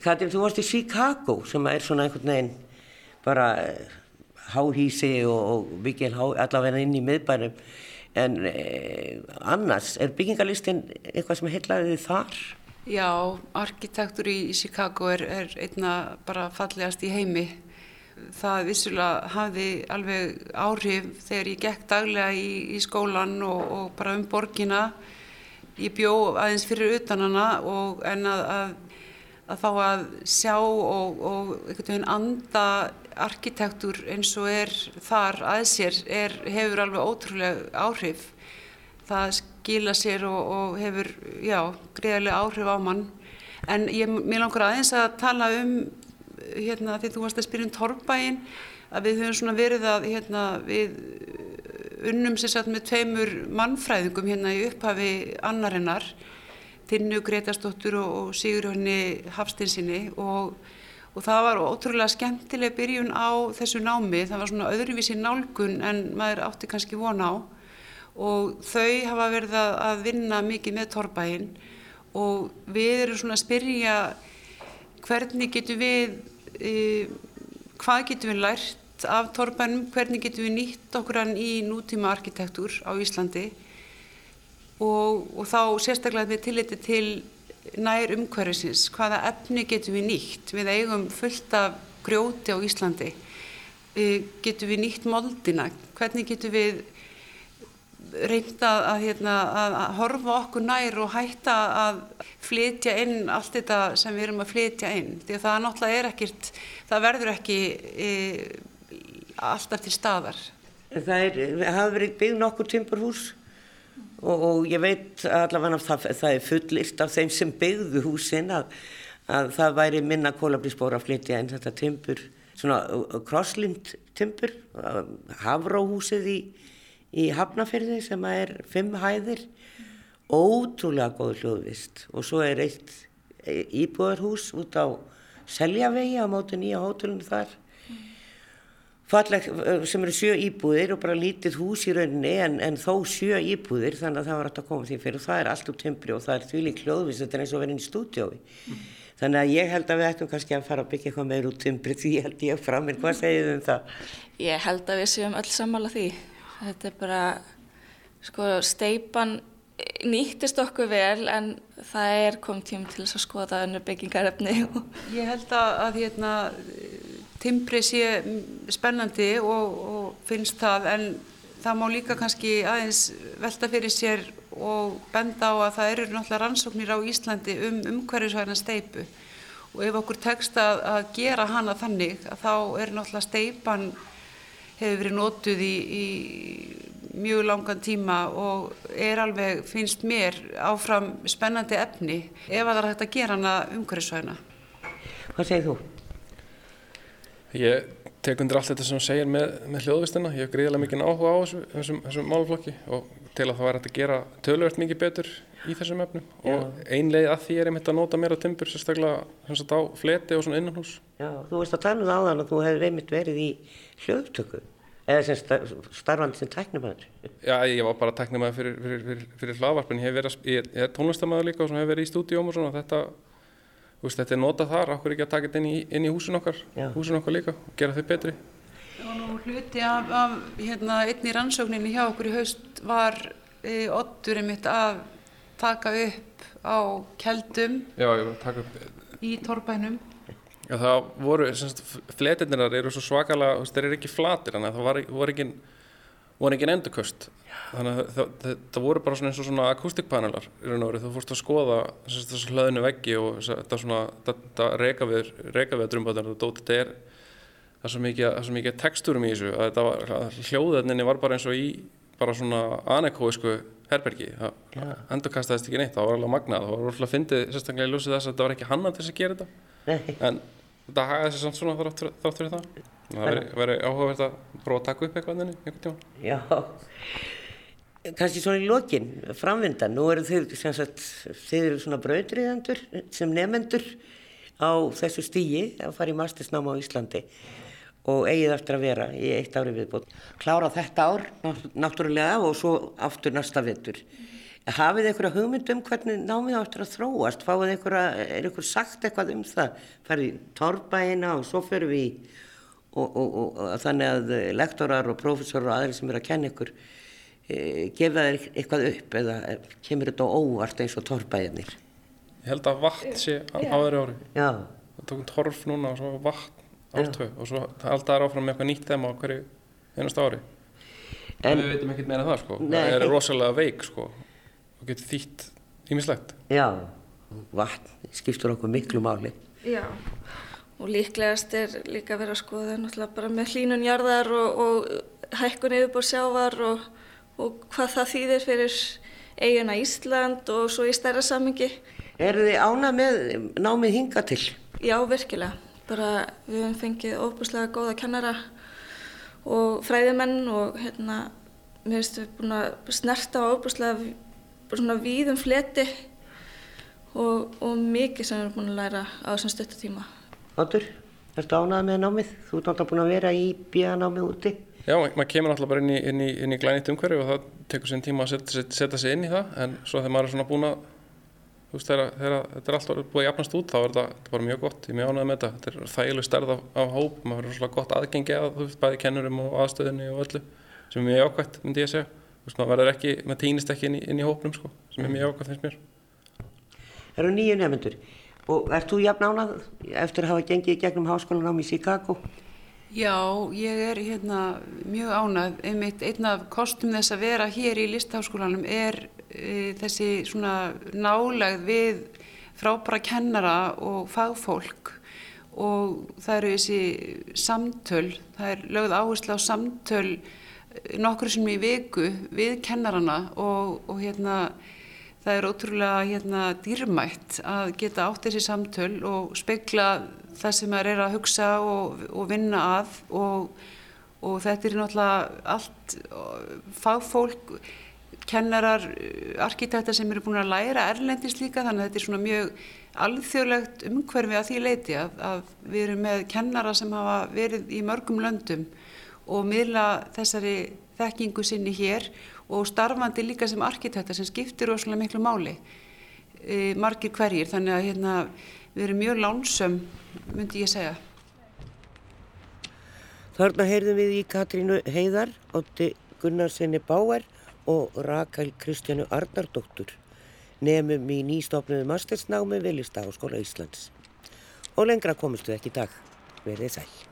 Katrin, þú varst í Chicago sem er svona einhvern veginn bara eh, háhísi og, og byggja allavega inn í miðbænum en eh, annars, er byggingarlistin eitthvað sem heitlaði þið þar? Já, arkitektur í Chicago er, er einna bara fallegast í heimi. Það vissulega hafði alveg áhrif þegar ég gekk daglega í, í skólan og, og bara um borgina. Ég bjó aðeins fyrir utan hana og en að, að að fá að sjá og, og einhvern veginn anda arkitektur eins og er þar að sér er, hefur alveg ótrúlega áhrif. Það skila sér og, og hefur, já, greiðarlega áhrif á mann. En ég, mér langar aðeins að tala um, hérna, því þú varst að spyrja um torfbæin, að við höfum svona verið að, hérna, við unnum sér satt með tveimur mannfræðingum hérna í upphafi annarinnar Tinnu Gretarsdóttur og, Sigurjóni Hafstinsinni og, og það var ótrúlega skemmtileg byrjun á þessu námi, það var svona öðruvísi nálgun en maður átti kannski von á. Og þau hafa verið að vinna mikið með Torbæinn og við erum svona að spyrja hvernig getum við, e, hvað getum við lært af Torbænnum, hvernig getum við nýtt okkur hann í nútíma arkitektúr á Íslandi? Og, og þá sérstaklega við tilliti til nær umhverfisins, hvaða efni getum við nýtt? Við eigum fullt af grjóti á Íslandi, e, getum við nýtt moldina, hvernig getum við reynda að, hérna, að horfa okkur nær og hætta að flytja inn allt þetta sem við erum að flytja inn. Því að það náttúrulega er ekkert, það verður ekki e, alltaf til staðar. Það er, hafa verið byggð nokkur timburhús og, og ég veit allavega að það, það er fullist af þeim sem byggðu húsin að, að það væri minna kólabrísbóra að flytja inn þetta timbur, svona krosslind timbur, hafráhúsið í í Hafnafjörði sem er fimm hæðir. Ótrúlega góð hljóðvist. Og svo er eitt íbúðarhús út á Seljavegi á mótu nýja hótelunum þar. Falleg sem eru sjö íbúðir og bara lítið hús í rauninni en, en þó sjö íbúðir þannig að það var alltaf koma því fyrir. Og það er allt úr timbri og það er því lík hljóðvist þetta er eins og verið í stúdjói mm. þannig að ég held að við ættum kannski að fara að byggja eitthvað meður út timbri því held ég frá mér hvað segir þau um það? Ég held að við séum öll sammála því Þetta er bara, sko, steipan nýttist okkur vel en það er komið tím til þess að skoða önnu byggingarefni. (laughs) Ég held að, að hérna, timbri sé spennandi og, og finnst það en það má líka kannski aðeins velta fyrir sér og benda á að það eru náttúrulega rannsóknir á Íslandi um umhverfisvæðina steipu og ef okkur tekst að, að gera hana þannig að þá er náttúrulega steipan hefur verið nótuð í, í mjög langan tíma og er alveg, finnst mér, áfram spennandi efni ef að það er hægt að gera hana umhverfisvæðina. Hvað segir þú? Ég tek undir allt þetta sem þú segir með, með hljóðvistina. Ég hef greiðilega mikið áhuga á þessu, þessum, þessum málflokki og til að það væri hægt að gera tölvert mikið betur í þessum efnum. Já. Og ein leið að því er einmitt að nota meira timbur, sérstaklega á fleti og svona innanhús. Já, þú veist að tala um það áðan að þú hefur einmitt verið í hljóðtöku eða sem starfandi sem tæknumæður. Já, ég var bara tæknumæður fyrir, fyrir, fyrir, fyrir hlaðvarpin. Ég ég er tónlistamæður líka og hef verið í stúdíum og svona. Þetta, veist, þetta er notað þar, okkur ekki að taka þetta inn í, inn í húsin okkar, Já. húsin okkar líka og gera þau betri. Og nú hluti af, af hérna, einni rannsókninni hjá okkur í haust var e, oddurinn mitt að taka upp á keldum Já, í torbænum Já, það voru, fletirnir eru svo svakalega, þeir eru ekki flatir, þannig að það var, voru ekki, voru ekki endurköst. Þannig að það, það, það voru bara svona eins og svona akústikpanelar í raun og verið. Þú fórst að skoða þessu hlaðinu veggi og þetta svona, þetta reyka við, að er, það er svo mikið, svo mikið texturum í þessu að þetta var, hljóðaðninni var bara eins og í bara svona anekóisku herbergi. Það endurkastaðist ekki neitt, það var alveg magnað, það var alveg að fyndið sérstaklega í ljósið þess að þetta var ekki hann að þess að gera þetta. En þetta hagaði sér samt svona þrátt fyrir það. Það veri áhugavert að prófa að taka upp eitthvað enni einhvern tíma Já, kannski svona í lokin framvindan, nú eru þið sem sagt, þið eru svona brautriðandur sem nefendur á þessu stígi að fara í mastersnáma á Íslandi og eigið eftir að vera í eitt ári viðbútt klára þetta ár náttúrulega og svo aftur næsta vindur Hafið einhverja hugmynd um hvernig námið áttur að þróast? Fáið einhverja, er einhver sagt eitthvað um það? Farið tórbæina og svo fyrir við og, og, og, og þannig að lektorar og profesorar og aðri sem eru að kenna ykkur e, gefa þeir eitthvað upp eða kemur þetta óvart eins og tórbæinir? Ég held að vatn sé áður ári. Já. Það tókum torf núna og svo vatn ártöð og svo alltaf er áfram með eitthvað nýtt þeim á hverju einast ári. En, við veitum ekkert meira það sko. Nei. Það er rosalega veik sko og getur þýtt ímislegt. Já, vatn skiptur okkur miklu máli. Já, og líklegast er líka verið að skoða náttúrulega bara með hlínunjarðar og, og hækkun yfirbúr sjávar og, og hvað það þýðir fyrir eiguna Ísland og svo í stærra samingi. Er þið ána með námið hinga til? Já, virkilega. Bara við hefum fengið óbúslega góða kennara og fræðimenn og hérna, mér finnst við búin að snerta á óbúslega svona víðum fleti og, og mikið sem við erum búin að læra á þessum stöttatíma. Áttur, ertu ánað með námið? Þú ert náttúrulega búin að vera í bíanámið úti. Já, maður kemur náttúrulega bara inn í, inn í, inn í glænýtt umhverju og það tekur sér tíma að setja, setja sig inn í það en svo þegar maður er svona búin að veist þegar, þegar þetta er alltaf búið að jafnast út þá er þetta bara mjög gott, ég er mjög ánægð með þetta. Þetta er þægileg stærð af, af hóp. Maður verður svona gott aðgengi að þú veist bæði kennurum og aðstöðinni og öllu sem er mjög ákvæmt myndi ég segja. Þú veist, maður verður ekki, maður týnist ekki inn í, inn í hópnum sko, sem er mjög ákvæmt finnst mér. Það eru nýju nefnendur og ert þú jafn ánað eftir að hafa gengið gegnum háskólanám í Chicago? Já, ég er hérna mjög ánað, einmitt einn af kostum þess að vera hér í listháskólanum er þessi svona nálegð við frábæra kennara og fagfólk og það eru þessi samtöl, það er lögð áherslu á samtöl nokkur sem í viku við kennarana og, og hérna það er ótrúlega hérna dýrmætt að geta átt þessi samtöl og speikla það sem maður er að hugsa og, og vinna að og, og þetta er náttúrulega allt fagfólk, kennarar, arkitektar sem eru búin að læra erlendis líka þannig að þetta er svona mjög alþjóðlegt umhverfi að því leiti að, að við erum með kennara sem hafa verið í mörgum löndum og miðla þessari þekkingu sinni hér og starfandi líka sem arkitektar sem skiptir rosalega miklu máli e, margir hverjir. Þannig að hérna, við erum mjög lánsum myndi ég segja. Þarna heyrðum við í Katrínu Heiðar, Otti Gunnarsinni Báer og Rakel Kristjánu Arnardóttur nefnum í nýstofnuðu mastersnámi við Listaháskóla Íslands. Og lengra komistu ekki í dag. Verðið sæl.